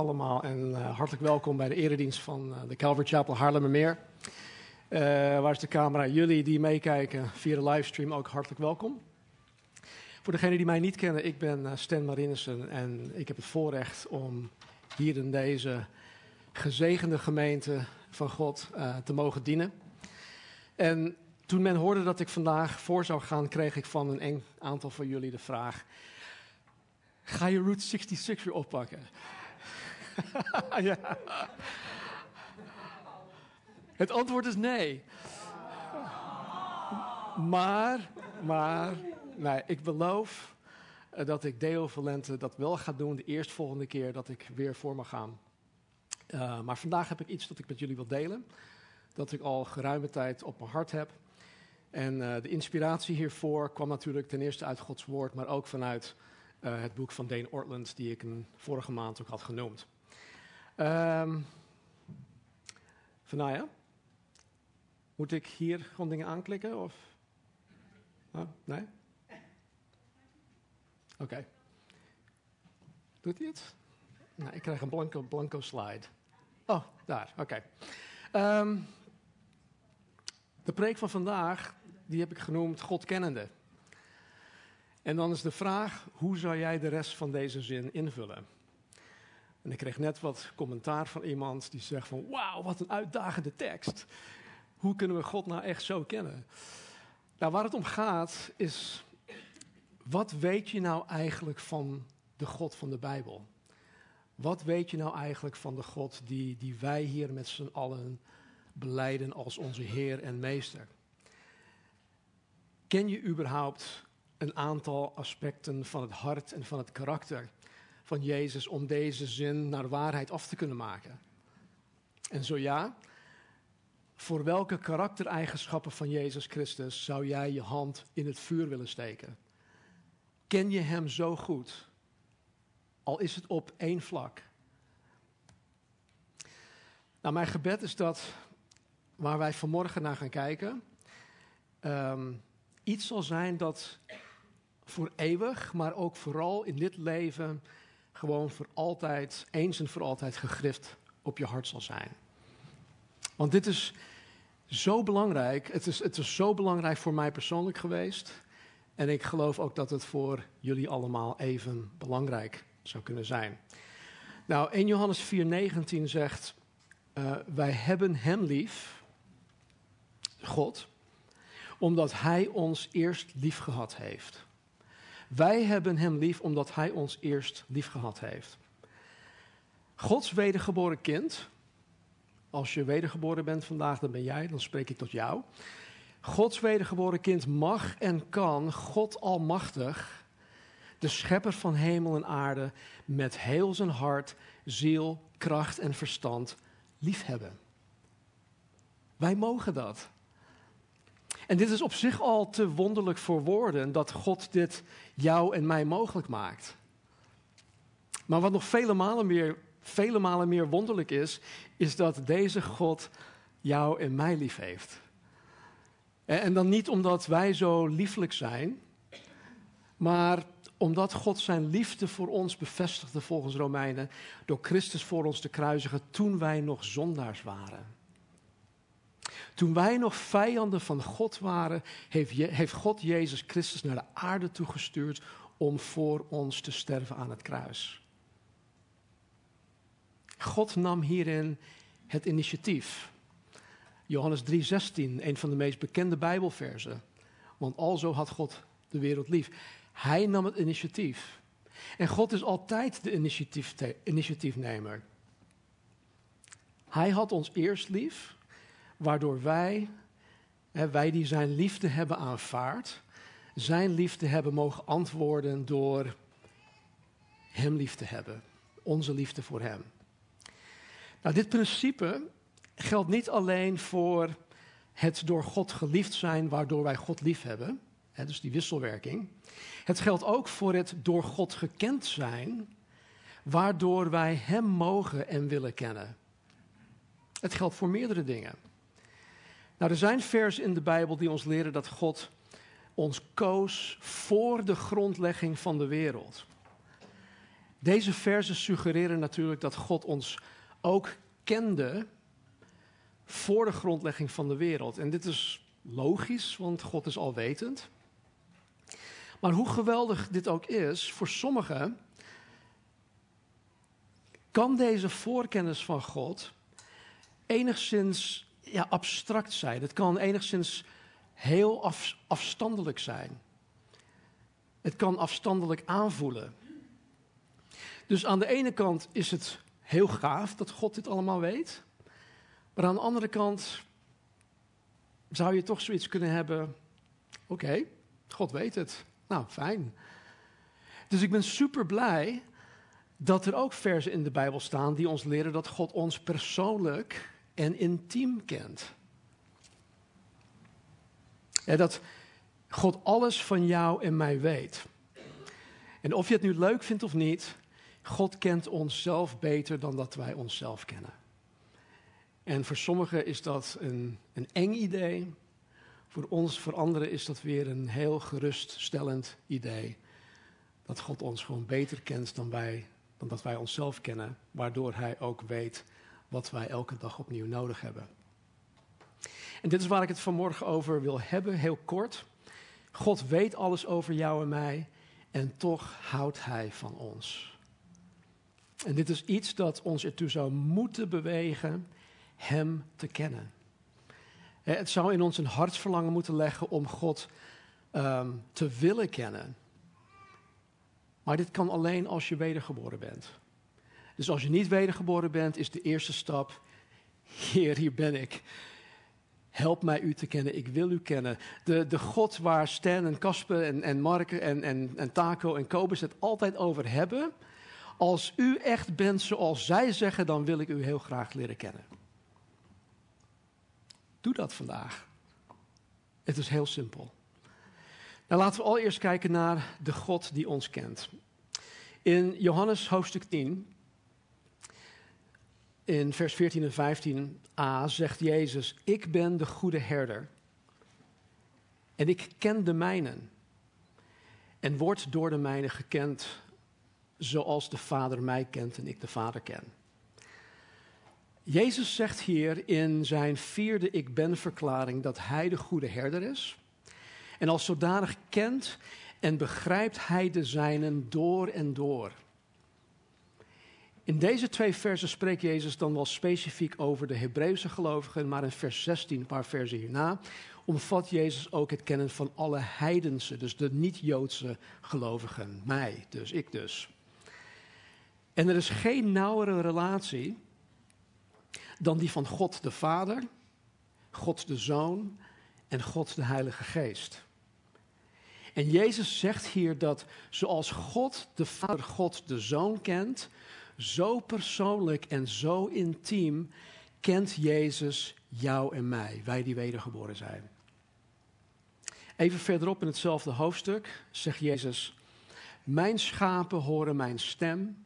allemaal en uh, hartelijk welkom bij de eredienst van uh, de Calvary Chapel Haarlemmermeer. Uh, waar is de camera? Jullie die meekijken via de livestream ook hartelijk welkom. Voor degenen die mij niet kennen, ik ben Stan Marinissen en ik heb het voorrecht om hier in deze gezegende gemeente van God te mogen dienen. En toen men hoorde dat ik vandaag voor zou gaan, kreeg ik van een aantal van jullie de vraag: Ga je Route 66 weer oppakken? Het antwoord is nee. Maar, maar, nee, ik beloof uh, dat ik Deo Valente dat wel ga doen de eerstvolgende keer dat ik weer voor mag gaan. Uh, maar vandaag heb ik iets dat ik met jullie wil delen. Dat ik al geruime tijd op mijn hart heb. En uh, de inspiratie hiervoor kwam natuurlijk ten eerste uit Gods woord, maar ook vanuit het boek van Dane Ortland, die ik een vorige maand ook had genoemd. Um, Vanaya, moet ik hier gewoon dingen aanklikken? Of? Oh, nee? Oké. Doet hij het? Nou, ik krijg een blanco, blanco slide. Oh, daar, oké. Um, de preek van vandaag, die heb ik genoemd God kennende. En dan is de vraag, hoe zou jij de rest van deze zin invullen? En ik kreeg net wat commentaar van iemand die zegt van, wauw, wat een uitdagende tekst. Hoe kunnen we God nou echt zo kennen? Nou, waar het om gaat is, wat weet je nou eigenlijk van de God van de Bijbel? Wat weet je nou eigenlijk van de God die, die wij hier met z'n allen beleiden als onze Heer en Meester? Ken je überhaupt een aantal aspecten van het hart en van het karakter van Jezus om deze zin naar waarheid af te kunnen maken? En zo ja, voor welke karaktereigenschappen van Jezus Christus zou jij je hand in het vuur willen steken? Ken je Hem zo goed? Al is het op één vlak. Nou, mijn gebed is dat waar wij vanmorgen naar gaan kijken, um, iets zal zijn dat voor eeuwig, maar ook vooral in dit leven gewoon voor altijd, eens en voor altijd gegrift op je hart zal zijn. Want dit is zo belangrijk. Het is, het is zo belangrijk voor mij persoonlijk geweest. En ik geloof ook dat het voor jullie allemaal even belangrijk zou kunnen zijn. Nou, 1 Johannes 4:19 zegt: uh, Wij hebben Hem lief, God, omdat Hij ons eerst lief gehad heeft. Wij hebben Hem lief omdat Hij ons eerst lief gehad heeft. Gods wedergeboren kind, als je wedergeboren bent vandaag, dan ben jij, dan spreek ik tot jou. Gods wedergeboren kind mag en kan God Almachtig, de schepper van hemel en aarde, met heel zijn hart, ziel, kracht en verstand liefhebben. Wij mogen dat. En dit is op zich al te wonderlijk voor woorden dat God dit jou en mij mogelijk maakt. Maar wat nog vele malen meer, vele malen meer wonderlijk is, is dat deze God jou en mij lief heeft. En dan niet omdat wij zo lieflijk zijn, maar omdat God zijn liefde voor ons bevestigde volgens Romeinen door Christus voor ons te kruisigen toen wij nog zondaars waren. Toen wij nog vijanden van God waren, heeft, Je heeft God Jezus Christus naar de aarde toegestuurd om voor ons te sterven aan het kruis. God nam hierin het initiatief. Johannes 3:16, een van de meest bekende Bijbelversen. Want alzo had God de wereld lief. Hij nam het initiatief. En God is altijd de initiatief initiatiefnemer. Hij had ons eerst lief waardoor wij, hè, wij die zijn liefde hebben aanvaard, zijn liefde hebben mogen antwoorden door Hem lief te hebben, onze liefde voor Hem. Nou, dit principe geldt niet alleen voor het door God geliefd zijn, waardoor wij God lief hebben, hè, dus die wisselwerking. Het geldt ook voor het door God gekend zijn, waardoor wij Hem mogen en willen kennen. Het geldt voor meerdere dingen. Nou, er zijn versen in de Bijbel die ons leren dat God ons koos voor de grondlegging van de wereld. Deze versen suggereren natuurlijk dat God ons ook kende voor de grondlegging van de wereld. En dit is logisch, want God is alwetend. Maar hoe geweldig dit ook is, voor sommigen kan deze voorkennis van God enigszins ja, abstract zijn. Het kan enigszins heel af, afstandelijk zijn. Het kan afstandelijk aanvoelen. Dus aan de ene kant is het heel gaaf dat God dit allemaal weet. Maar aan de andere kant zou je toch zoiets kunnen hebben. Oké, God weet het. Nou, fijn. Dus ik ben super blij dat er ook versen in de Bijbel staan die ons leren dat God ons persoonlijk en intiem kent. Ja, dat God alles van jou en mij weet. En of je het nu leuk vindt of niet, God kent onszelf beter dan dat wij onszelf kennen. En voor sommigen is dat een, een eng idee. Voor ons, voor anderen is dat weer een heel geruststellend idee. Dat God ons gewoon beter kent dan, wij, dan dat wij onszelf kennen. Waardoor Hij ook weet wat wij elke dag opnieuw nodig hebben. En dit is waar ik het vanmorgen over wil hebben, heel kort. God weet alles over jou en mij en toch houdt Hij van ons. En dit is iets dat ons ertoe zou moeten bewegen Hem te kennen. Het zou in ons een hartsverlangen moeten leggen om God um, te willen kennen. Maar dit kan alleen als je wedergeboren bent. Dus als je niet wedergeboren bent, is de eerste stap: Heer, hier ben ik. Help mij u te kennen, ik wil u kennen. De, de God waar Stan en Kasper en, en Mark en, en, en Taco en Kobus het altijd over hebben. Als u echt bent zoals zij zeggen, dan wil ik u heel graag leren kennen. Doe dat vandaag. Het is heel simpel. Nou, laten we allereerst kijken naar de God die ons kent. In Johannes hoofdstuk 10, in vers 14 en 15a, zegt Jezus: Ik ben de goede herder. En ik ken de mijnen. En word door de mijnen gekend, zoals de Vader mij kent en ik de Vader ken. Jezus zegt hier in zijn vierde Ik Ben verklaring dat hij de goede herder is. En als zodanig kent en begrijpt hij de zijnen door en door. In deze twee versen spreekt Jezus dan wel specifiek over de Hebreeuwse gelovigen, maar in vers 16, een paar versen hierna, omvat Jezus ook het kennen van alle heidense, dus de niet-Joodse gelovigen, mij dus, ik dus. En er is geen nauwere relatie dan die van God de Vader, God de Zoon en God de Heilige Geest. En Jezus zegt hier dat zoals God de Vader, God de Zoon kent, zo persoonlijk en zo intiem kent Jezus jou en mij, wij die wedergeboren zijn. Even verderop in hetzelfde hoofdstuk zegt Jezus: Mijn schapen horen mijn stem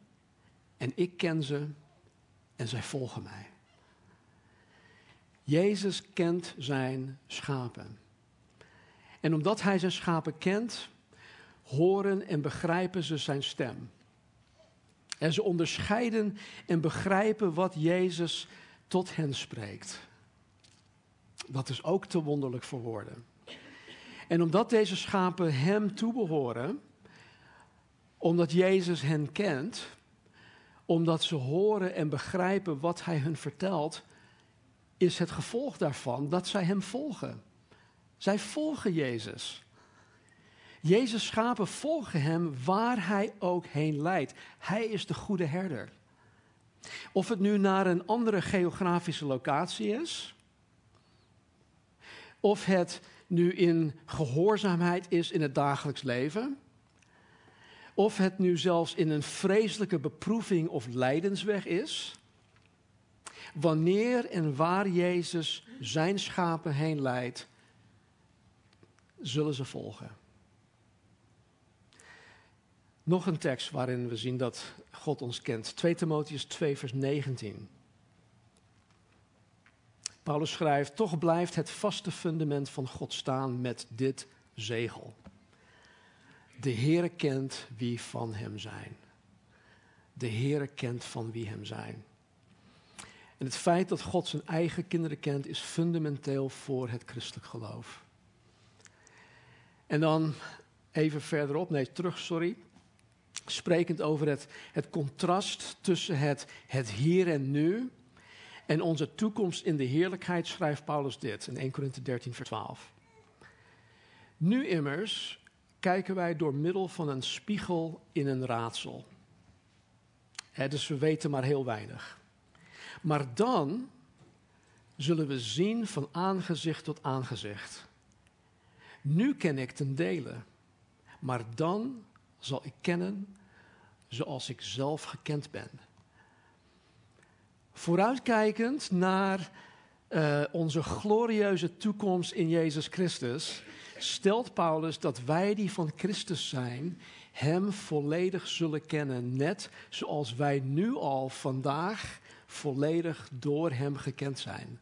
en ik ken ze en zij volgen mij. Jezus kent zijn schapen. En omdat hij zijn schapen kent, horen en begrijpen ze zijn stem. En ze onderscheiden en begrijpen wat Jezus tot hen spreekt. Dat is ook te wonderlijk voor woorden. En omdat deze schapen hem toebehoren, omdat Jezus hen kent, omdat ze horen en begrijpen wat hij hun vertelt, is het gevolg daarvan dat zij hem volgen. Zij volgen Jezus. Jezus' schapen volgen hem waar hij ook heen leidt. Hij is de goede herder. Of het nu naar een andere geografische locatie is, of het nu in gehoorzaamheid is in het dagelijks leven, of het nu zelfs in een vreselijke beproeving of lijdensweg is, wanneer en waar Jezus zijn schapen heen leidt, zullen ze volgen. Nog een tekst waarin we zien dat God ons kent. 2 Timotheus 2, vers 19. Paulus schrijft: Toch blijft het vaste fundament van God staan met dit zegel. De Heere kent wie van hem zijn. De Heere kent van wie hem zijn. En het feit dat God zijn eigen kinderen kent is fundamenteel voor het christelijk geloof. En dan even verderop, nee, terug, sorry. Sprekend over het, het contrast tussen het, het hier en nu en onze toekomst in de heerlijkheid, schrijft Paulus dit in 1 Korinthe 13, vers 12. Nu immers kijken wij door middel van een spiegel in een raadsel. dus we weten maar heel weinig. Maar dan zullen we zien van aangezicht tot aangezicht. Nu ken ik ten dele, maar dan zal ik kennen zoals ik zelf gekend ben. Vooruitkijkend naar uh, onze glorieuze toekomst in Jezus Christus, stelt Paulus dat wij die van Christus zijn, Hem volledig zullen kennen, net zoals wij nu al vandaag volledig door Hem gekend zijn.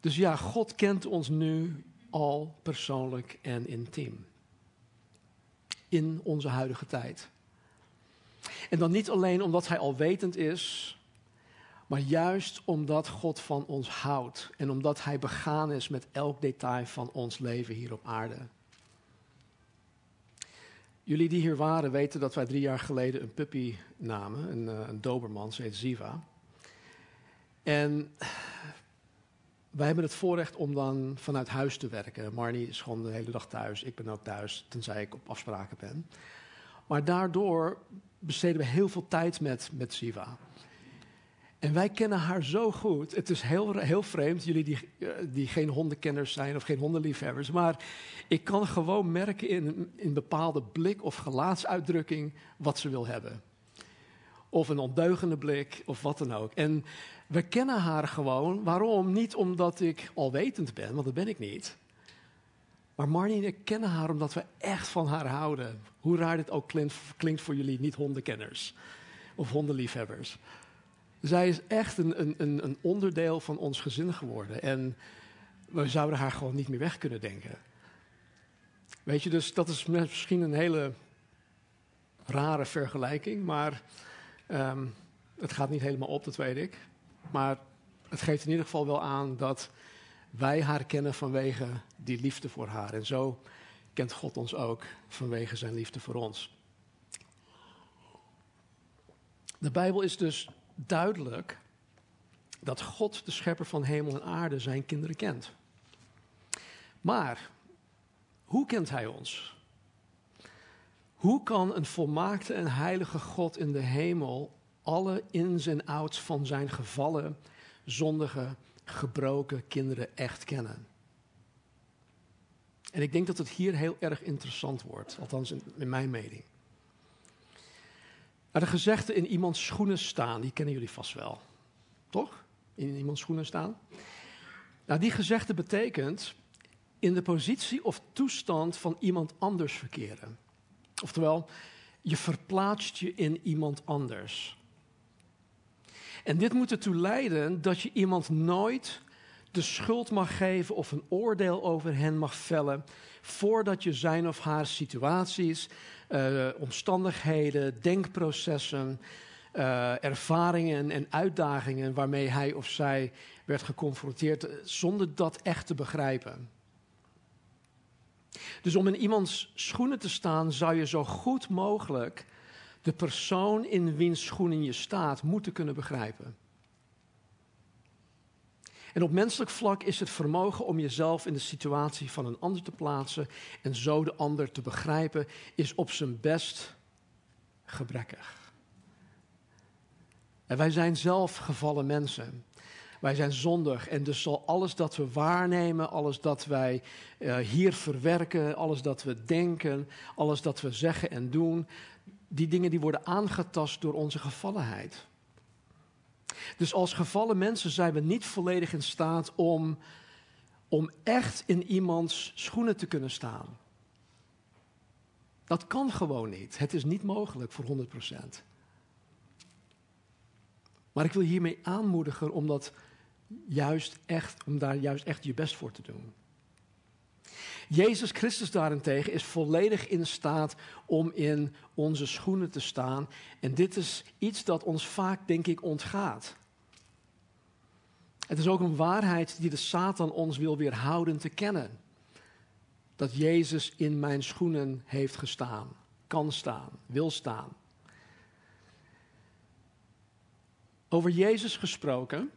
Dus ja, God kent ons nu al persoonlijk en intiem. In onze huidige tijd. En dan niet alleen omdat Hij alwetend is, maar juist omdat God van ons houdt en omdat Hij begaan is met elk detail van ons leven hier op aarde. Jullie die hier waren weten dat wij drie jaar geleden een puppy namen, een, eh, een Doberman, ze heet Ziva. En wij hebben het voorrecht om dan vanuit huis te werken. Marnie is gewoon de hele dag thuis, ik ben ook thuis, tenzij ik op afspraken ben. Maar daardoor besteden we heel veel tijd met, met Siva. En wij kennen haar zo goed. Het is heel, heel vreemd, jullie die, eh, die geen hondenkenners zijn of geen hondenliefhebbers. Maar ik kan gewoon merken in een bepaalde blik of gelaatsuitdrukking wat ze wil hebben. Of een ondeugende blik of wat dan ook. En we kennen haar gewoon. Waarom? Niet omdat ik alwetend ben, want dat ben ik niet. Maar Marnie en ik kennen haar omdat we echt van haar houden. Hoe raar dit ook klinkt, voor jullie niet-hondenkenners of hondenliefhebbers. Zij is echt een, een, een onderdeel van ons gezin geworden. En we zouden haar gewoon niet meer weg kunnen denken. Weet je, dus dat is misschien een hele rare vergelijking, maar um, het gaat niet helemaal op, dat weet ik. Maar het geeft in ieder geval wel aan dat wij haar kennen vanwege die liefde voor haar. En zo kent God ons ook vanwege zijn liefde voor ons. De Bijbel is dus duidelijk dat God, de schepper van hemel en aarde, zijn kinderen kent. Maar hoe kent hij ons? Hoe kan een volmaakte en heilige God in de hemel alle ins en outs van zijn gevallen, zondige, gebroken kinderen echt kennen? En ik denk dat het hier heel erg interessant wordt, althans in, mijn mening. De gezegde in iemands schoenen staan, die kennen jullie vast wel. Toch? In iemands schoenen staan. Nou, die gezegde betekent in de positie of toestand van iemand anders verkeren. Oftewel, je verplaatst je in iemand anders. En dit moet ertoe leiden dat je iemand nooit de schuld mag geven of een oordeel over hen mag vellen voordat je zijn of haar situaties, uh, omstandigheden, denkprocessen, uh, ervaringen en uitdagingen waarmee hij of zij werd geconfronteerd, eh, zonder dat echt te begrijpen. Dus om in iemands schoenen te staan, zou je zo goed mogelijk de persoon in wiens schoenen je staat moeten kunnen begrijpen. En op menselijk vlak is het vermogen om jezelf in de situatie van een ander te plaatsen en zo de ander te begrijpen, is op zijn best gebrekkig. En wij zijn zelf gevallen mensen. Wij zijn zondig en dus zal alles dat we waarnemen, alles dat wij uh, hier verwerken, alles dat we denken, alles dat we zeggen en doen, die dingen die worden aangetast door onze gevallenheid. Dus als gevallen mensen zijn we niet volledig in staat om, om echt in iemands schoenen te kunnen staan. Dat kan gewoon niet. Het is niet mogelijk voor 100%. Maar ik wil hiermee aanmoedigen om, dat juist echt, om daar juist echt je best voor te doen. Jezus Christus daarentegen is volledig in staat om in onze schoenen te staan. En dit is iets dat ons vaak, denk ik, ontgaat. Het is ook een waarheid die de Satan ons wil weerhouden te kennen. Dat Jezus in mijn schoenen heeft gestaan, kan staan, wil staan. Over Jezus gesproken,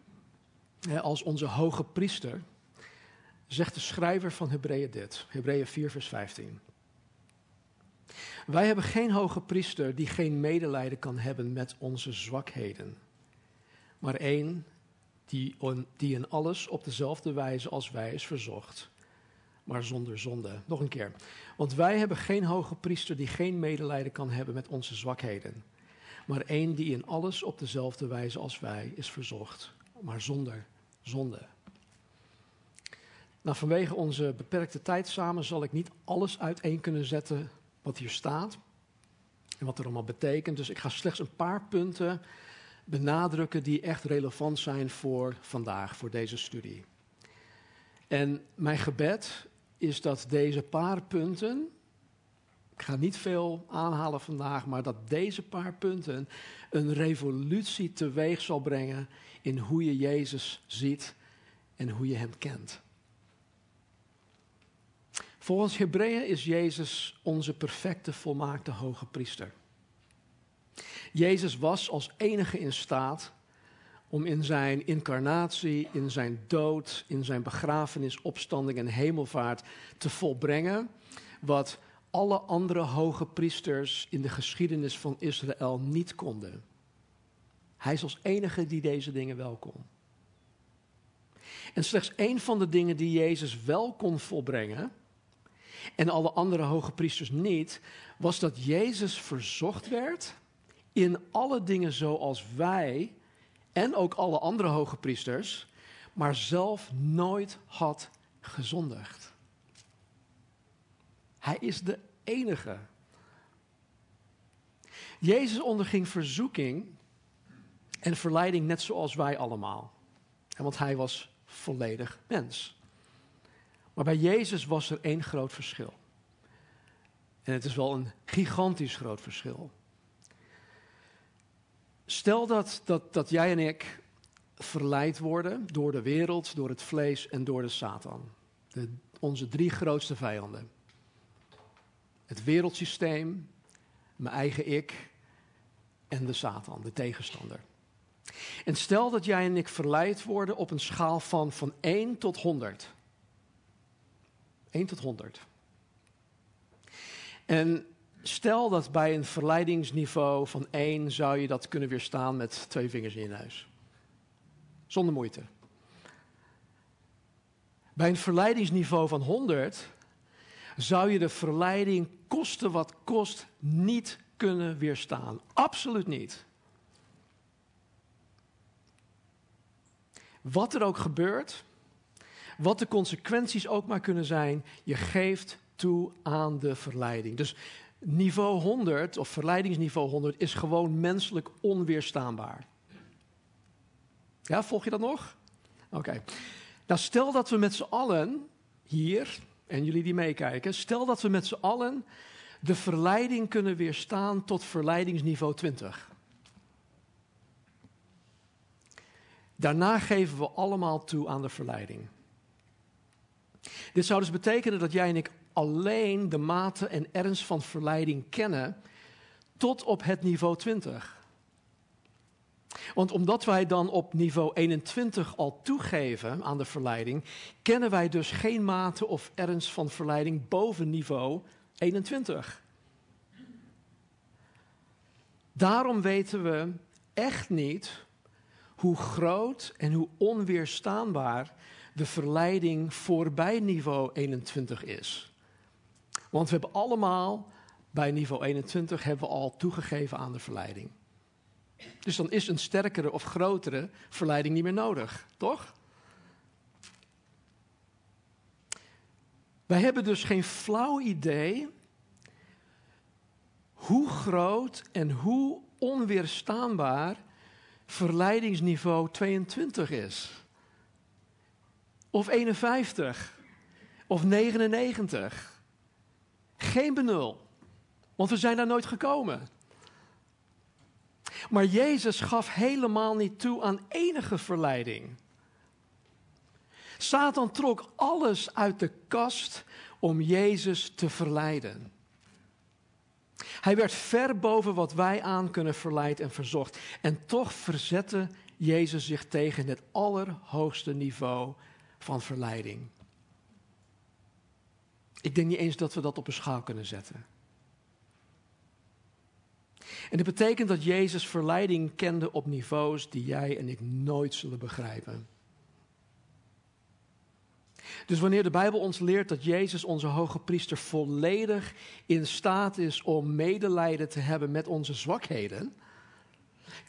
als onze hoge priester, zegt de schrijver van Hebreeën dit, Hebreeën 4, vers 15. Wij hebben geen hoge priester die geen medelijden kan hebben met onze zwakheden, maar één die, die in alles op dezelfde wijze als wij is verzocht, maar zonder zonde. Nog een keer. Want wij hebben geen hoge priester die geen medelijden kan hebben met onze zwakheden, maar één die in alles op dezelfde wijze als wij is verzocht, maar zonder zonde. Nou, vanwege onze beperkte tijd samen zal ik niet alles uiteen kunnen zetten wat hier staat en wat er allemaal betekent. Dus ik ga slechts een paar punten benadrukken die echt relevant zijn voor vandaag, voor deze studie. En mijn gebed is dat deze paar punten, ik ga niet veel aanhalen vandaag, maar dat deze paar punten een revolutie teweeg zal brengen in hoe je Jezus ziet en hoe je Hem kent. Volgens Hebreeën is Jezus onze perfecte, volmaakte hoge priester. Jezus was als enige in staat om in zijn incarnatie, in zijn dood, in zijn begrafenis, opstanding en hemelvaart te volbrengen wat alle andere hoge priesters in de geschiedenis van Israël niet konden. Hij is als enige die deze dingen wel kon. En slechts één van de dingen die Jezus wel kon volbrengen, en alle andere hoge priesters niet, was dat Jezus verzocht werd in alle dingen zoals wij en ook alle andere hoge priesters, maar zelf nooit had gezondigd. Hij is de enige. Jezus onderging verzoeking en verleiding net zoals wij allemaal. Want hij was volledig mens. Maar bij Jezus was er één groot verschil. En het is wel een gigantisch groot verschil. Stel dat, dat, dat jij en ik verleid worden door de wereld, door het vlees en door de Satan. De, onze drie grootste vijanden. Het wereldsysteem, mijn eigen ik en de Satan, de tegenstander. En stel dat jij en ik verleid worden op een schaal van, van 1 tot 100. 1 tot 100. En stel dat bij een verleidingsniveau van 1 zou je dat kunnen weerstaan met twee vingers in je neus. Zonder moeite. Bij een verleidingsniveau van 100 zou je de verleiding kosten wat kost niet kunnen weerstaan. Absoluut niet. Wat er ook gebeurt, wat de consequenties ook maar kunnen zijn, je geeft toe aan de verleiding. Dus niveau 100 of verleidingsniveau 100 is gewoon menselijk onweerstaanbaar. Ja, volg je dat nog? Oké. Nou, stel dat we met z'n allen hier, en jullie die meekijken, stel dat we met z'n allen de verleiding kunnen weerstaan tot verleidingsniveau 20. Daarna geven we allemaal toe aan de verleiding. Dit zou dus betekenen dat jij en ik alleen de mate en ernst van verleiding kennen tot op het niveau 20. Want omdat wij dan op niveau 21 al toegeven aan de verleiding, kennen wij dus geen mate of ernst van verleiding boven niveau 21. Daarom weten we echt niet hoe groot en hoe onweerstaanbaar de verleiding voorbij niveau 21 is. Want we hebben allemaal bij niveau 21 hebben we al toegegeven aan de verleiding. Dus dan is een sterkere of grotere verleiding niet meer nodig, toch? Wij hebben dus geen flauw idee hoe groot en hoe onweerstaanbaar verleidingsniveau 22 is. Of 51. Of 99. Geen benul. Want we zijn daar nooit gekomen. Maar Jezus gaf helemaal niet toe aan enige verleiding. Satan trok alles uit de kast om Jezus te verleiden. Hij werd ver boven wat wij aan kunnen verleid en verzocht. En toch verzette Jezus zich tegen het allerhoogste niveau van verleiding. Ik denk niet eens dat we dat op een schaal kunnen zetten. En dat betekent dat Jezus verleiding kende op niveaus die jij en ik nooit zullen begrijpen. Dus wanneer de Bijbel ons leert dat Jezus, onze hoge priester, volledig in staat is om medelijden te hebben met onze zwakheden,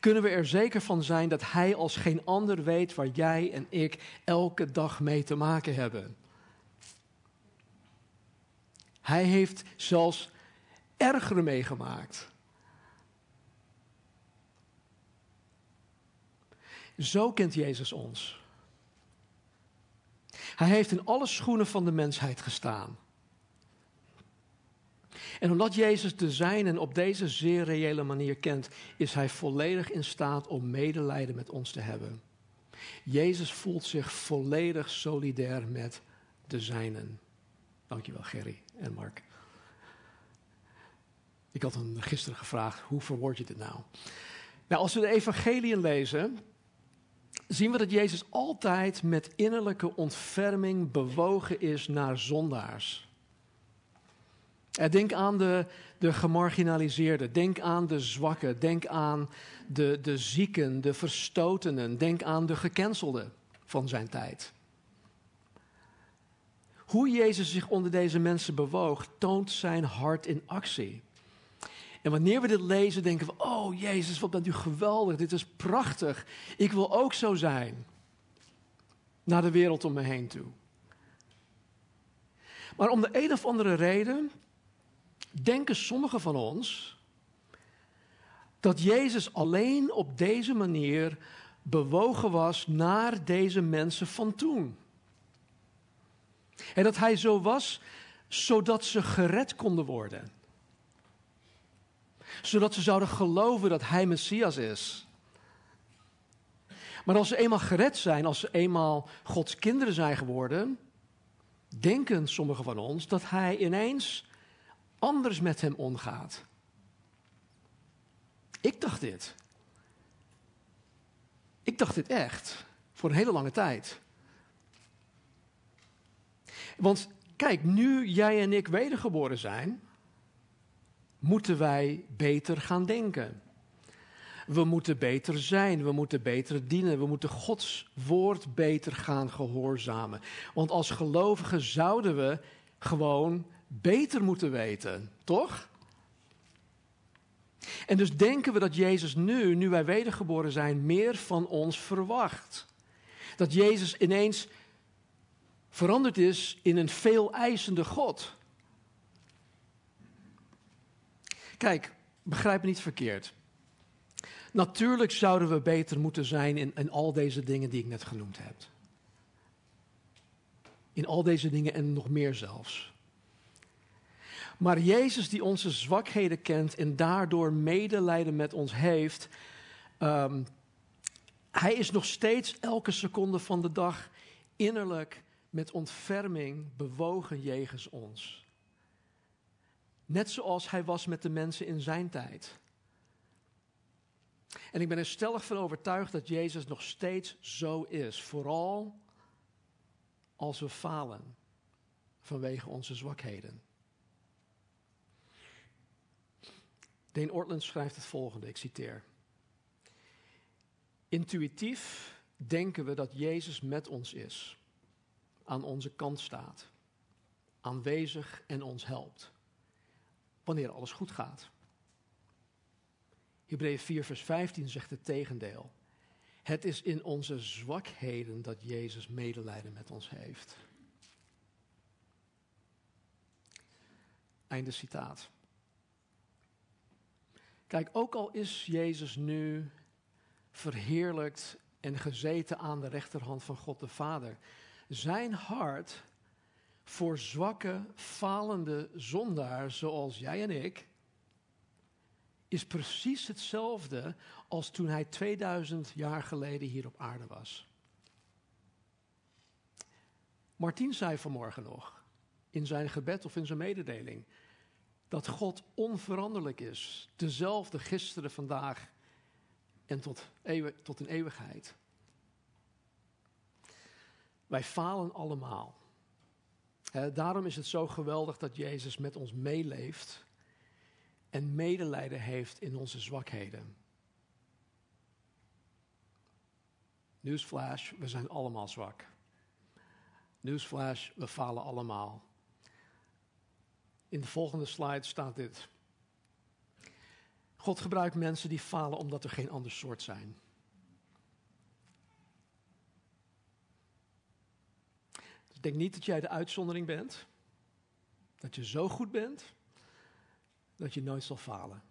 kunnen we er zeker van zijn dat Hij als geen ander weet waar jij en ik elke dag mee te maken hebben. Hij heeft zelfs ergere meegemaakt. Zo kent Jezus ons. Hij heeft in alle schoenen van de mensheid gestaan. En omdat Jezus de zijnen op deze zeer reële manier kent, is hij volledig in staat om medelijden met ons te hebben. Jezus voelt zich volledig solidair met de zijnen. Dankjewel, Gerry en Mark. Ik had hem gisteren gevraagd, hoe verwoord je dit nou? Nou, als we de evangeliën lezen, zien we dat Jezus altijd met innerlijke ontferming bewogen is naar zondaars. Denk aan de, de gemarginaliseerden, denk aan de zwakken, denk aan de, de zieken, de verstotenen, denk aan de gecancelden van zijn tijd. Hoe Jezus zich onder deze mensen bewoog, toont zijn hart in actie. En wanneer we dit lezen, denken we: Oh Jezus, wat bent u geweldig, dit is prachtig. Ik wil ook zo zijn. Naar de wereld om me heen toe. Maar om de een of andere reden denken sommigen van ons dat Jezus alleen op deze manier bewogen was naar deze mensen van toen. En dat hij zo was zodat ze gered konden worden zodat ze zouden geloven dat Hij Messias is. Maar als ze eenmaal gered zijn, als ze eenmaal Gods kinderen zijn geworden, denken sommigen van ons dat Hij ineens anders met hem omgaat. Ik dacht dit. Ik dacht dit echt, voor een hele lange tijd. Want kijk, nu jij en ik wedergeboren zijn, moeten wij beter gaan denken. We moeten beter zijn, we moeten beter dienen, we moeten Gods woord beter gaan gehoorzamen. Want als gelovigen zouden we gewoon beter moeten weten, toch? En dus denken we dat Jezus nu, nu wij wedergeboren zijn, meer van ons verwacht. Dat Jezus ineens veranderd is in een veel eisende God. Kijk, begrijp me niet verkeerd. Natuurlijk zouden we beter moeten zijn in, in al deze dingen die ik net genoemd heb. In al deze dingen en nog meer zelfs. Maar Jezus die onze zwakheden kent en daardoor medelijden met ons heeft, um, hij is nog steeds elke seconde van de dag innerlijk met ontferming bewogen jegens ons. Net zoals hij was met de mensen in zijn tijd. En ik ben er stellig van overtuigd dat Jezus nog steeds zo is. Vooral als we falen vanwege onze zwakheden. Dane Ortland schrijft het volgende, ik citeer. Intuïtief denken we dat Jezus met ons is, aan onze kant staat, aanwezig en ons helpt. wanneer alles goed gaat. Hebreeën 4, vers 15 zegt het tegendeel. Het is in onze zwakheden dat Jezus medelijden met ons heeft. Einde citaat. Kijk, ook al is Jezus nu verheerlijkt en gezeten aan de rechterhand van God de Vader, zijn hart voor zwakke, falende zondaars zoals jij en ik, is precies hetzelfde als toen hij 2000 jaar geleden hier op aarde was. Martien zei vanmorgen nog, in zijn gebed of in zijn mededeling, dat God onveranderlijk is, dezelfde gisteren, vandaag en tot, eeuw, tot in eeuwigheid. Wij falen allemaal. daarom is het zo geweldig dat Jezus met ons meeleeft en medelijden heeft in onze zwakheden. Newsflash, we zijn allemaal zwak. Newsflash, we falen allemaal. In de volgende slide staat dit. God gebruikt mensen die falen omdat er geen ander soort zijn. Dus denk niet dat jij de uitzondering bent. Dat je zo goed bent dat je nooit zal falen.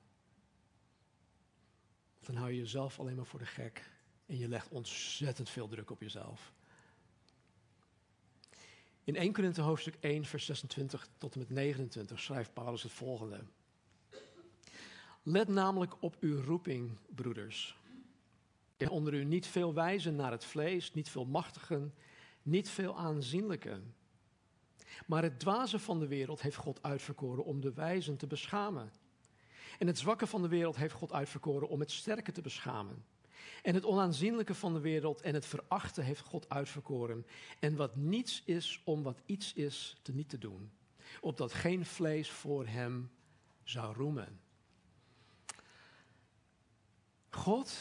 Dan hou je jezelf alleen maar voor de gek en je legt ontzettend veel druk op jezelf. In 1 Korinthe hoofdstuk 1, vers 26 tot en met 29 schrijft Paulus het volgende. Let namelijk op uw roeping, broeders. En onder u niet veel wijzen naar het vlees, niet veel machtigen, niet veel aanzienlijken. Maar het dwaze van de wereld heeft God uitverkoren om de wijzen te beschamen. En het zwakke van de wereld heeft God uitverkoren om het sterke te beschamen. En het onaanzienlijke van de wereld en het verachten heeft God uitverkoren. En wat niets is om wat iets is te niet te doen. Opdat geen vlees voor hem zou roemen. God,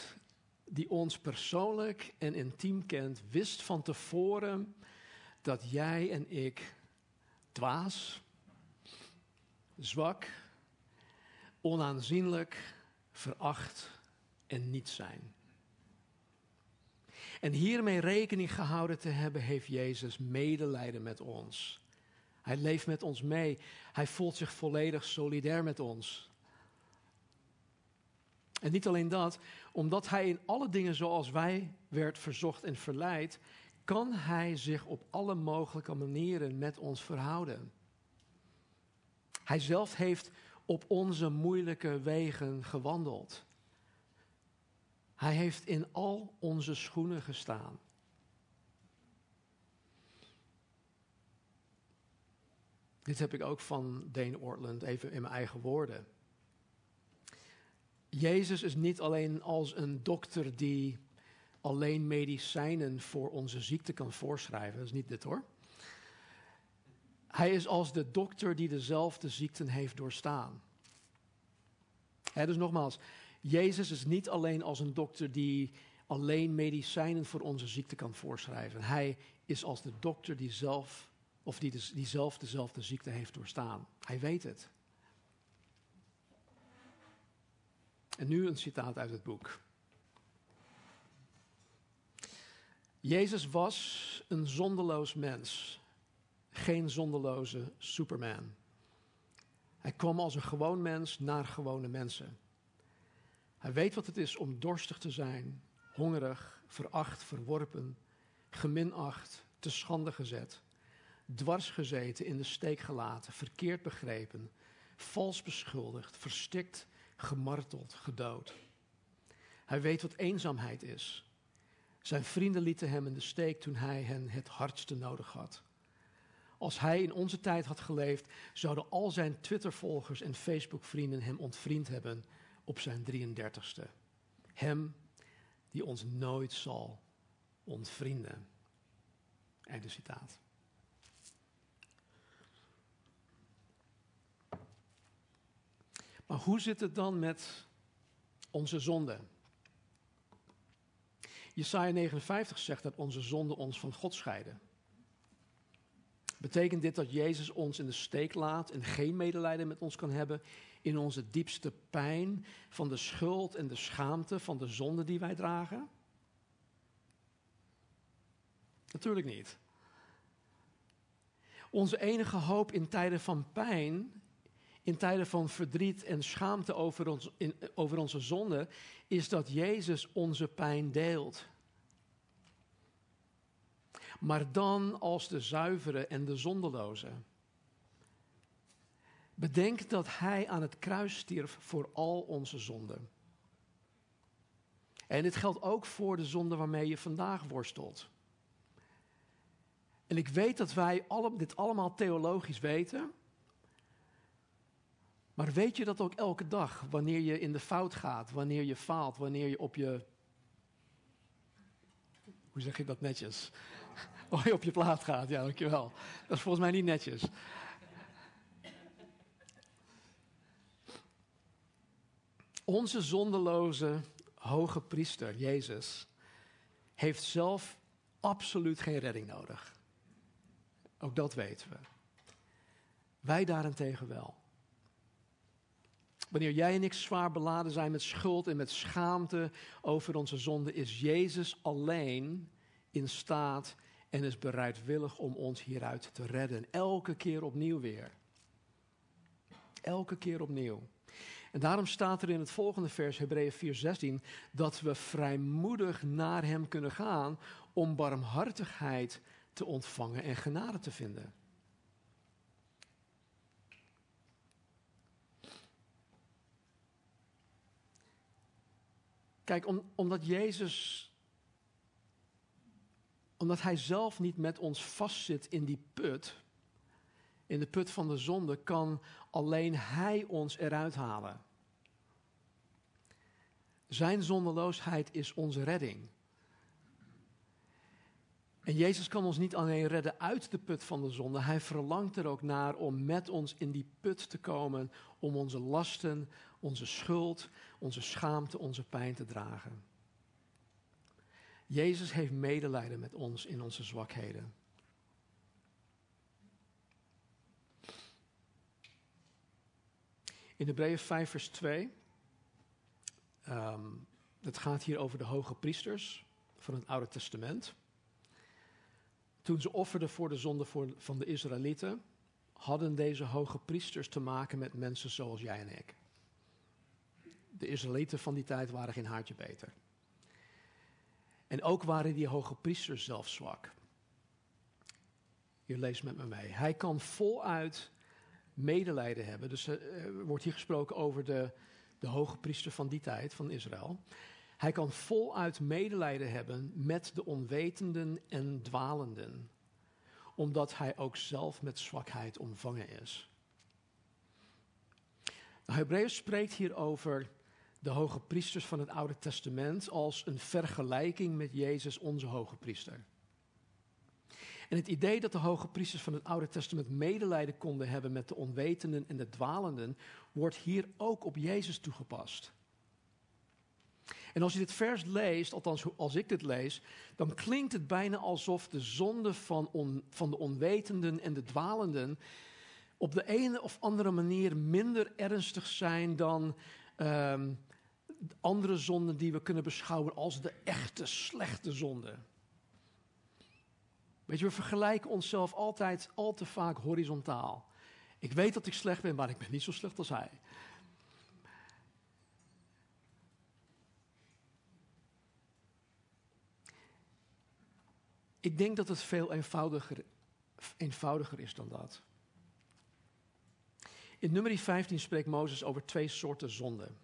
die ons persoonlijk en intiem kent, wist van tevoren dat jij en ik dwaas, zwak, onaanzienlijk, veracht en niet zijn. En hiermee rekening gehouden te hebben, heeft Jezus medelijden met ons. Hij leeft met ons mee. Hij voelt zich volledig solidair met ons. En niet alleen dat, omdat hij in alle dingen zoals wij werd verzocht en verleid, kan hij zich op alle mogelijke manieren met ons verhouden. Hij zelf heeft op onze moeilijke wegen gewandeld. Hij heeft in al onze schoenen gestaan. Dit heb ik ook van Dane Ortland, even in mijn eigen woorden. Jezus is niet alleen als een dokter die alleen medicijnen voor onze ziekte kan voorschrijven. Dat is niet dit hoor. Hij is als de dokter die dezelfde ziekten heeft doorstaan. dus nogmaals, Jezus is niet alleen als een dokter die alleen medicijnen voor onze ziekte kan voorschrijven. Hij is als de dokter die zelf, of die, die zelf dezelfde ziekte heeft doorstaan. Hij weet het. En nu een citaat uit het boek. Jezus was een zonderloos mens, geen zonderloze Superman. Hij kwam als een gewoon mens naar gewone mensen. Hij weet wat het is om dorstig te zijn, hongerig, veracht, verworpen, geminacht, te schande gezet, dwars gezeten, in de steek gelaten, verkeerd begrepen, vals beschuldigd, verstikt, gemarteld, gedood. Hij weet wat eenzaamheid is. Zijn vrienden lieten hem in de steek toen hij hen het hardste nodig had. Als hij in onze tijd had geleefd, zouden al zijn Twitter-volgers en Facebook-vrienden hem ontvriend hebben op zijn 33ste. Hem die ons nooit zal ontvrienden. Einde citaat. Maar hoe zit het dan met onze zonde? Jesaja 59 zegt dat onze zonden ons van God scheiden. Betekent dit dat Jezus ons in de steek laat en geen medelijden met ons kan hebben in onze diepste pijn van de schuld en de schaamte van de zonde die wij dragen? Natuurlijk niet. Onze enige hoop in tijden van pijn, in tijden van verdriet en schaamte over, ons, over onze zonde, is dat Jezus onze pijn deelt. Maar dan als de zuivere en de zondeloze. Bedenk dat Hij aan het kruis stierf voor al onze zonden. En dit geldt ook voor de zonde waarmee je vandaag worstelt. En ik weet dat wij dit allemaal theologisch weten. Maar weet je dat ook elke dag, wanneer je in de fout gaat, wanneer je faalt, wanneer je op je. Hoe zeg je dat netjes? Oh, je op je plaat gaat, ja, dankjewel. Dat is volgens mij niet netjes. Onze zondeloze hoge priester, Jezus, heeft zelf absoluut geen redding nodig. Ook dat weten we. Wij daarentegen wel. Wanneer jij en ik zwaar beladen zijn met schuld en met schaamte over onze zonde, is Jezus alleen in staat en is bereidwillig om ons hieruit te redden. Elke keer opnieuw weer. Elke keer opnieuw. En daarom staat er in het volgende vers, Hebreeën 4:16, dat we vrijmoedig naar Hem kunnen gaan om barmhartigheid te ontvangen en genade te vinden. Kijk, omdat Jezus, omdat Hij zelf niet met ons vastzit in die put, in de put van de zonde, kan alleen Hij ons eruit halen. Zijn zondeloosheid is onze redding. En Jezus kan ons niet alleen redden uit de put van de zonde, hij verlangt er ook naar om met ons in die put te komen, om onze lasten, onze schuld, onze schaamte, onze pijn te dragen. Jezus heeft medelijden met ons in onze zwakheden. In Hebreeën 5 vers 2, um, het gaat hier over de hoge priesters van het Oude Testament. Toen ze offerden voor de zonde van de Israëlieten, hadden deze hoge priesters te maken met mensen zoals jij en ik. De Israëlieten van die tijd waren geen haartje beter. En ook waren die hoge priesters zelf zwak. Je leest met me mee. Hij kan voluit medelijden hebben. Dus eh, er wordt hier gesproken over de, de hoge priester van die tijd, van Israël. Hij kan voluit medelijden hebben met de onwetenden en dwalenden, omdat hij ook zelf met zwakheid omvangen is. Nou, Hebreeën spreekt hier over de hoge priesters van het Oude Testament als een vergelijking met Jezus, onze hoge priester. En het idee dat de hoge priesters van het Oude Testament medelijden konden hebben met de onwetenden en de dwalenden, wordt hier ook op Jezus toegepast. En als je dit vers leest, althans als ik dit lees, dan klinkt het bijna alsof de zonde van, van de onwetenden en de dwalenden op de ene of andere manier minder ernstig zijn dan um, andere zonden die we kunnen beschouwen als de echte slechte zonden. Weet je, we vergelijken onszelf altijd al te vaak horizontaal. Ik weet dat ik slecht ben, maar ik ben niet zo slecht als hij. Ik denk dat het veel eenvoudiger, eenvoudiger is dan dat. In nummer 15 spreekt Mozes over twee soorten zonden.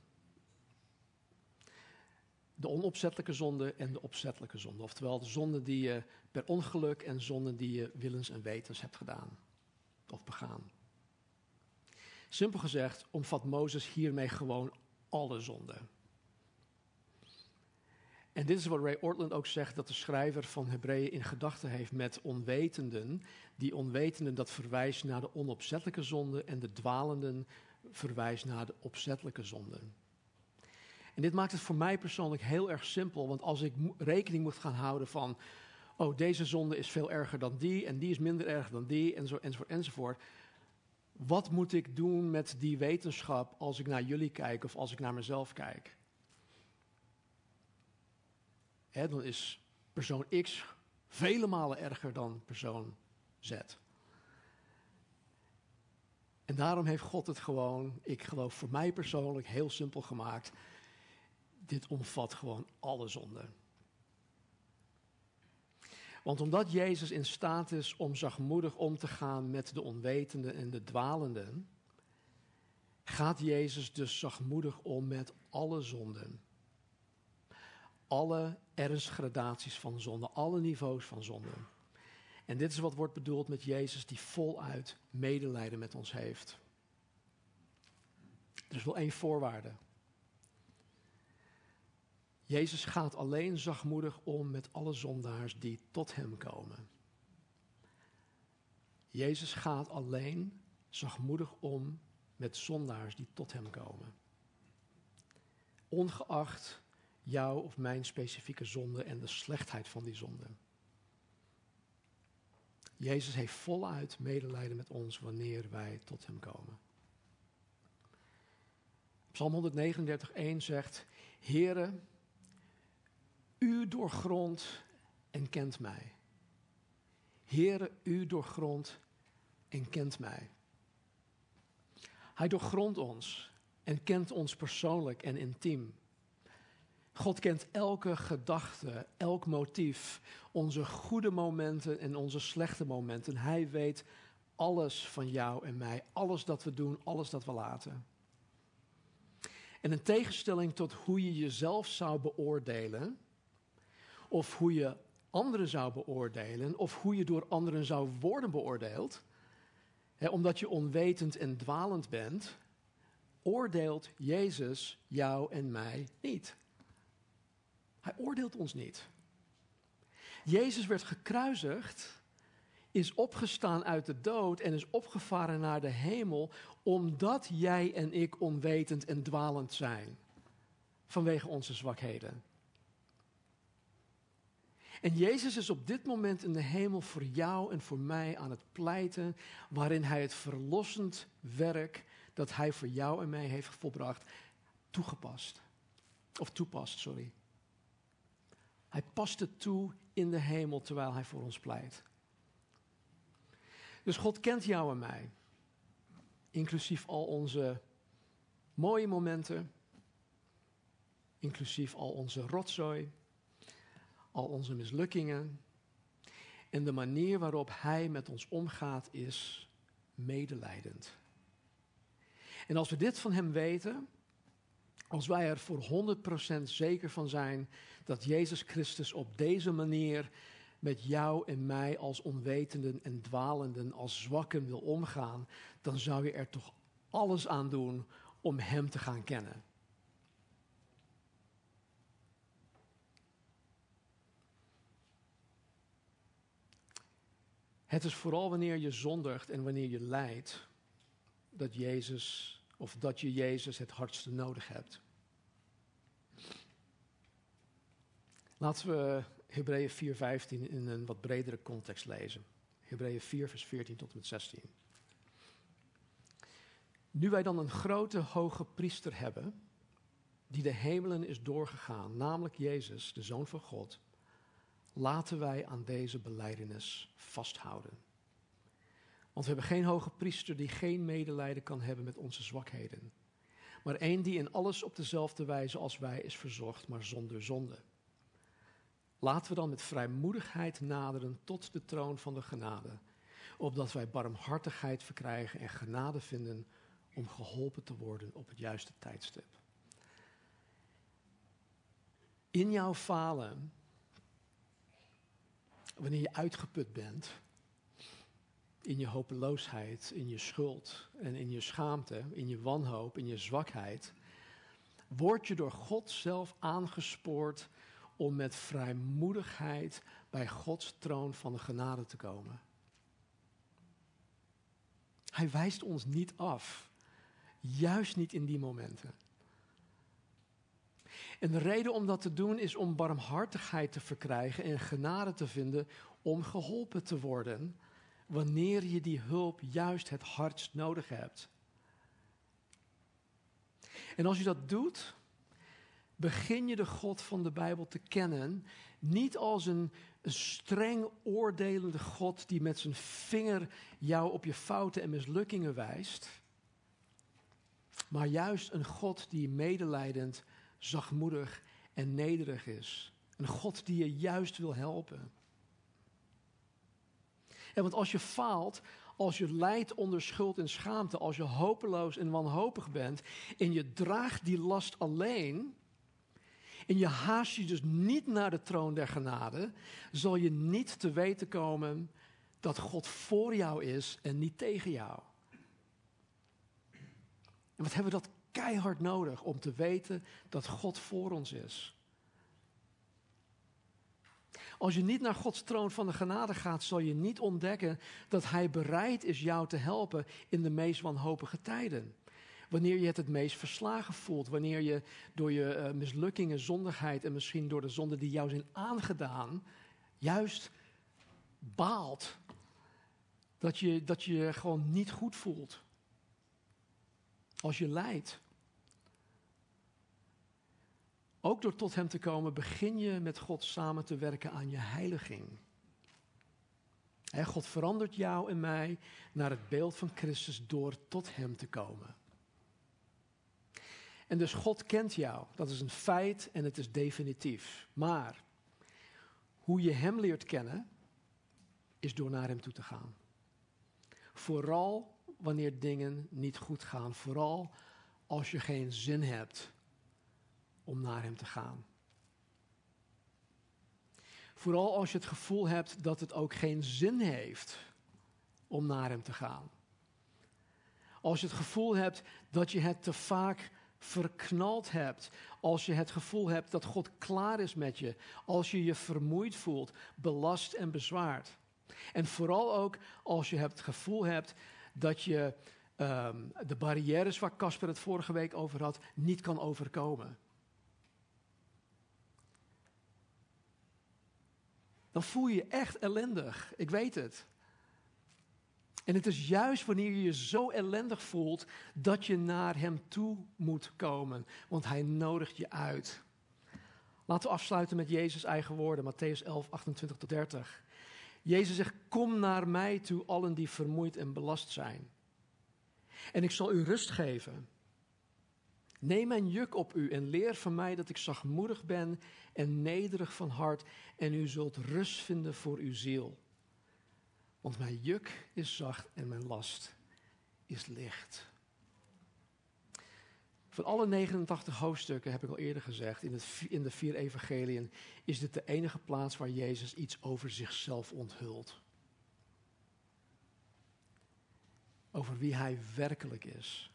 De onopzettelijke zonde en de opzettelijke zonde. Oftewel de zonde die je per ongeluk en zonde die je willens en wetens hebt gedaan of begaan. Simpel gezegd omvat Mozes hiermee gewoon alle zonden. En dit is wat Ray Ortland ook zegt, dat de schrijver van Hebreeën in gedachten heeft met onwetenden. Die onwetenden, dat verwijst naar de onopzettelijke zonde en de dwalenden verwijst naar de opzettelijke zonden. En dit maakt het voor mij persoonlijk heel erg simpel, want als ik rekening moet gaan houden van oh, deze zonde is veel erger dan die en die is minder erg dan die en zo, enzovoort, enzovoort. Wat moet ik doen met die wetenschap als ik naar jullie kijk of als ik naar mezelf kijk? Dan is persoon X vele malen erger dan persoon Z. En daarom heeft God het gewoon, ik geloof voor mij persoonlijk, heel simpel gemaakt. Dit omvat gewoon alle zonden. Want omdat Jezus in staat is om zachtmoedig om te gaan met de onwetenden en de dwalenden, gaat Jezus dus zachtmoedig om met alle zonden. Alle ernsgradaties van zonde, alle niveaus van zonde. En dit is wat wordt bedoeld met Jezus die voluit medelijden met ons heeft. Er is wel één voorwaarde. Jezus gaat alleen zachtmoedig om met alle zondaars die tot Hem komen. Jezus gaat alleen zachtmoedig om met zondaars die tot Hem komen. Ongeacht jouw of mijn specifieke zonde en de slechtheid van die zonde. Jezus heeft voluit medelijden met ons wanneer wij tot Hem komen. Psalm 139.1 zegt, Heere, u doorgrondt en kent mij. Heere, u doorgrondt en kent mij. Hij doorgrondt ons en kent ons persoonlijk en intiem. God kent elke gedachte, elk motief, onze goede momenten en onze slechte momenten. Hij weet alles van jou en mij, alles dat we doen, alles dat we laten. En in tegenstelling tot hoe je jezelf zou beoordelen, of hoe je anderen zou beoordelen, of hoe je door anderen zou worden beoordeeld, hè, omdat je onwetend en dwalend bent, oordeelt Jezus jou en mij niet. Hij oordeelt ons niet. Jezus werd gekruisigd, is opgestaan uit de dood en is opgevaren naar de hemel, omdat jij en ik onwetend en dwalend zijn vanwege onze zwakheden. En Jezus is op dit moment in de hemel voor jou en voor mij aan het pleiten, waarin Hij het verlossend werk dat Hij voor jou en mij heeft volbracht, toegepast. Of toepast, sorry. Hij past het toe in de hemel terwijl Hij voor ons pleit. Dus God kent jou en mij, inclusief al onze mooie momenten, inclusief al onze rotzooi, al onze mislukkingen. En de manier waarop Hij met ons omgaat is medelijdend. En als we dit van Hem weten, als wij er voor 100% zeker van zijn dat Jezus Christus op deze manier met jou en mij als onwetenden en dwalenden, als zwakken wil omgaan, dan zou je er toch alles aan doen om Hem te gaan kennen. Het is vooral wanneer je zondigt en wanneer je lijdt, dat Jezus, of dat je Jezus het hardste nodig hebt. Laten we Hebreeën 4:15 in een wat bredere context lezen. Hebreeën 4, vers 14 tot en met 16. Nu wij dan een grote hoge priester hebben, die de hemelen is doorgegaan, namelijk Jezus, de Zoon van God, laten wij aan deze beleidenis vasthouden. Want we hebben geen hoge priester die geen medelijden kan hebben met onze zwakheden, maar één die in alles op dezelfde wijze als wij is verzorgd, maar zonder zonde. Laten we dan met vrijmoedigheid naderen tot de troon van de genade, opdat wij barmhartigheid verkrijgen en genade vinden om geholpen te worden op het juiste tijdstip. In jouw falen, wanneer je uitgeput bent, in je hopeloosheid, in je schuld en in je schaamte, in je wanhoop, in je zwakheid, word je door God zelf aangespoord om met vrijmoedigheid bij Gods troon van de genade te komen. Hij wijst ons niet af, juist niet in die momenten. En de reden om dat te doen is om barmhartigheid te verkrijgen en genade te vinden om geholpen te worden wanneer je die hulp juist het hardst nodig hebt. En als je dat doet, begin je de God van de Bijbel te kennen, niet als een, streng oordelende God die met zijn vinger jou op je fouten en mislukkingen wijst, maar juist een God die medelijdend, zachtmoedig en nederig is. Een God die je juist wil helpen. En want als je faalt, als je lijdt onder schuld en schaamte, als je hopeloos en wanhopig bent en je draagt die last alleen, en je haast je dus niet naar de troon der genade, zal je niet te weten komen dat God voor jou is en niet tegen jou. En wat hebben we dat keihard nodig om te weten dat God voor ons is. Als je niet naar Gods troon van de genade gaat, zal je niet ontdekken dat Hij bereid is jou te helpen in de meest wanhopige tijden. Wanneer je het het meest verslagen voelt, wanneer je door je uh, mislukkingen, zondigheid en misschien door de zonde die jou zijn aangedaan, juist baalt. Dat je, dat je gewoon niet goed voelt. Als je lijdt. Ook door tot Hem te komen, begin je met God samen te werken aan je heiliging. God verandert jou en mij naar het beeld van Christus door tot Hem te komen. En dus God kent jou, dat is een feit en het is definitief. Maar hoe je Hem leert kennen, is door naar Hem toe te gaan. Vooral wanneer dingen niet goed gaan, vooral als je geen zin hebt om naar Hem te gaan. Vooral als je het gevoel hebt dat het ook geen zin heeft om naar Hem te gaan. Als je het gevoel hebt dat je het te vaak verknald hebt. Als je het gevoel hebt dat God klaar is met je. Als je je vermoeid voelt, belast en bezwaard. En vooral ook als je het gevoel hebt dat je um, de barrières waar Casper het vorige week over had, niet kan overkomen. Dan voel je je echt ellendig. Ik weet het. En het is juist wanneer je je zo ellendig voelt dat je naar Hem toe moet komen. Want Hij nodigt je uit. Laten we afsluiten met Jezus' eigen woorden, Matthäus 11, 28 tot 30. Jezus zegt, kom naar mij toe, allen die vermoeid en belast zijn. En ik zal u rust geven. Neem mijn juk op u en leer van mij dat ik zachtmoedig ben en nederig van hart en u zult rust vinden voor uw ziel. Want mijn juk is zacht en mijn last is licht. Van alle 89 hoofdstukken, heb ik al eerder gezegd, in, het, in de vier evangeliën, is dit de enige plaats waar Jezus iets over zichzelf onthult. Over wie hij werkelijk is.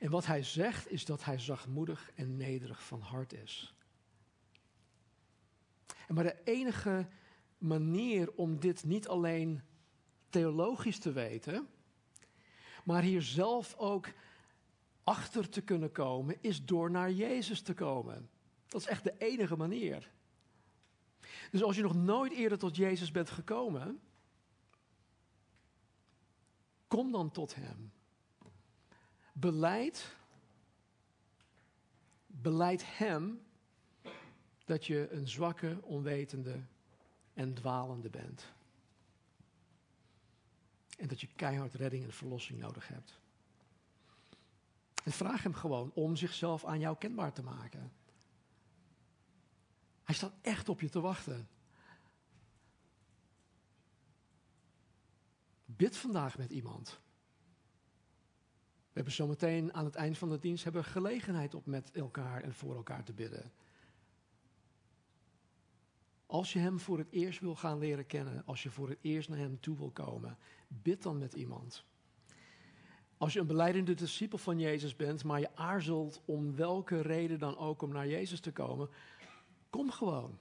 En wat hij zegt is dat hij zachtmoedig en nederig van hart is. En maar de enige manier om dit niet alleen theologisch te weten, maar hier zelf ook achter te kunnen komen, is door naar Jezus te komen. Dat is echt de enige manier. Dus als je nog nooit eerder tot Jezus bent gekomen, kom dan tot Hem. Beleid, beleid Hem dat je een zwakke, onwetende en dwalende bent. En dat je keihard redding en verlossing nodig hebt. En vraag hem gewoon om zichzelf aan jou kenbaar te maken. Hij staat echt op je te wachten. Bid vandaag met iemand. We hebben zometeen aan het eind van de dienst hebben gelegenheid om met elkaar en voor elkaar te bidden. Als je Hem voor het eerst wil gaan leren kennen, als je voor het eerst naar Hem toe wil komen, bid dan met iemand. Als je een beleidende discipel van Jezus bent, maar je aarzelt om welke reden dan ook om naar Jezus te komen, kom gewoon.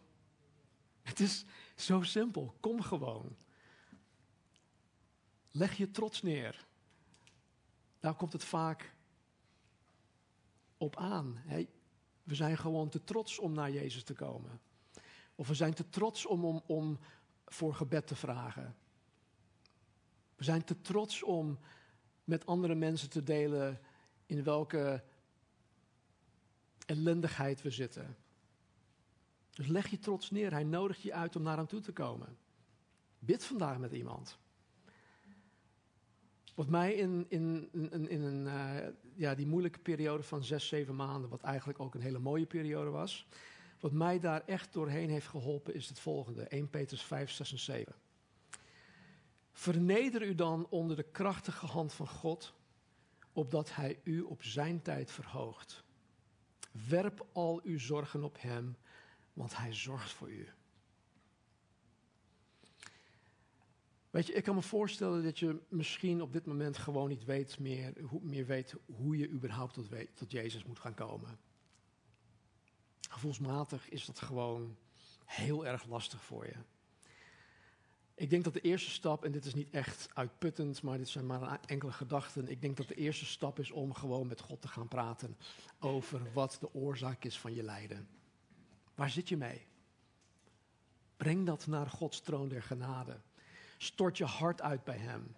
Het is zo simpel, kom gewoon. Leg je trots neer. Daar komt het vaak op aan. We zijn gewoon te trots om naar Jezus te komen. Of we zijn te trots om, om, om voor gebed te vragen. We zijn te trots om met andere mensen te delen in welke ellendigheid we zitten. Dus leg je trots neer. Hij nodigt je uit om naar hem toe te komen. Bid vandaag met iemand. Wat mij in, in, in, in een, uh, ja, die moeilijke periode van zes, zeven maanden, wat eigenlijk ook een hele mooie periode was, wat mij daar echt doorheen heeft geholpen, is het volgende: 1 Petrus 5, 6 en 7. Verneder u dan onder de krachtige hand van God, opdat Hij u op zijn tijd verhoogt. Werp al uw zorgen op Hem, want Hij zorgt voor u. Weet je, ik kan me voorstellen dat je misschien op dit moment gewoon niet weet meer, meer weet hoe je überhaupt tot, tot Jezus moet gaan komen. Gevoelsmatig is dat gewoon heel erg lastig voor je. Ik denk dat de eerste stap, en dit is niet echt uitputtend, maar dit zijn maar enkele gedachten. Ik denk dat de eerste stap is om gewoon met God te gaan praten over wat de oorzaak is van je lijden. Waar zit je mee? Breng dat naar Gods troon der genade. Stort je hart uit bij Hem.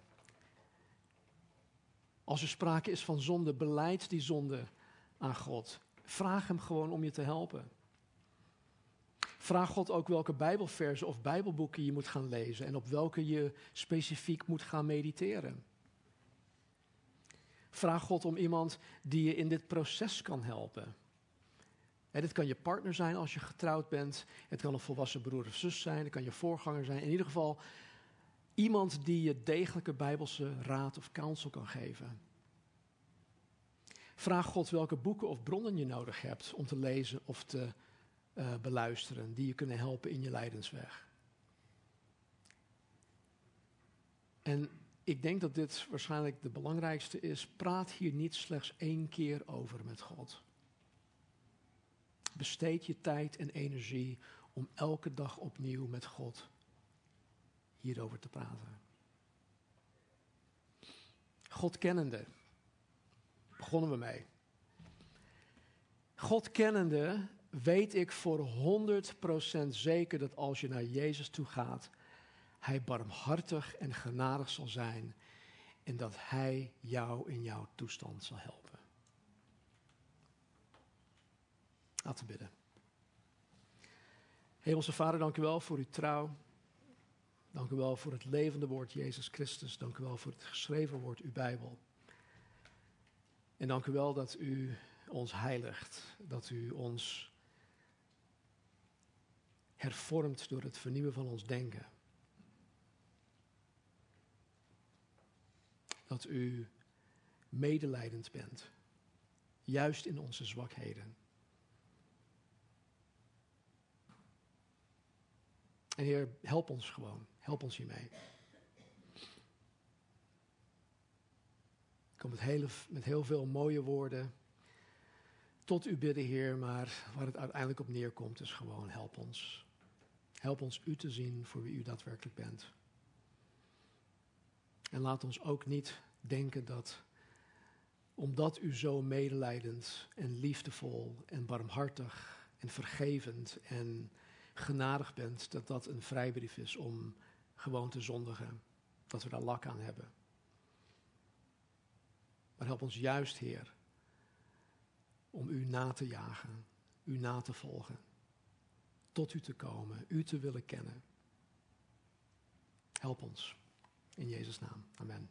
Als er sprake is van zonde, beleid die zonde aan God. Vraag Hem gewoon om je te helpen. Vraag God ook welke Bijbelversen of Bijbelboeken je moet gaan lezen en op welke je specifiek moet gaan mediteren. Vraag God om iemand die je in dit proces kan helpen. En dit kan je partner zijn als je getrouwd bent. Het kan een volwassen broer of zus zijn. Het kan je voorganger zijn. In ieder geval iemand die je degelijke bijbelse raad of counsel kan geven. Vraag God welke boeken of bronnen je nodig hebt om te lezen of te uh, beluisteren, die je kunnen helpen in je lijdensweg. En ik denk dat dit waarschijnlijk de belangrijkste is. Praat hier niet slechts één keer over met God. Besteed je tijd en energie om elke dag opnieuw met God hierover te praten. God kennende, begonnen we mee. God kennende weet ik voor 100% zeker dat als je naar Jezus toe gaat, Hij barmhartig en genadig zal zijn en dat Hij jou in jouw toestand zal helpen. Laten we bidden. Hemelse Vader, dank u wel voor uw trouw. Dank u wel voor het levende woord Jezus Christus. Dank u wel voor het geschreven woord, uw Bijbel. En dank u wel dat u ons heiligt, dat u ons hervormt door het vernieuwen van ons denken. Dat u medelijdend bent, juist in onze zwakheden. En Heer, help ons gewoon. Help ons hiermee. Ik kom met, hele, met heel veel mooie woorden tot u bidden, Heer, maar waar het uiteindelijk op neerkomt is gewoon help ons. Help ons u te zien voor wie u daadwerkelijk bent. En laat ons ook niet denken dat, omdat u zo medelijdend en liefdevol en barmhartig en vergevend en genadig bent, dat dat een vrijbrief is om gewoon te zondigen. Dat we daar lak aan hebben. Maar help ons juist, Heer, om u na te jagen, u na te volgen, tot u te komen, u te willen kennen. Help ons. In Jezus' naam. Amen.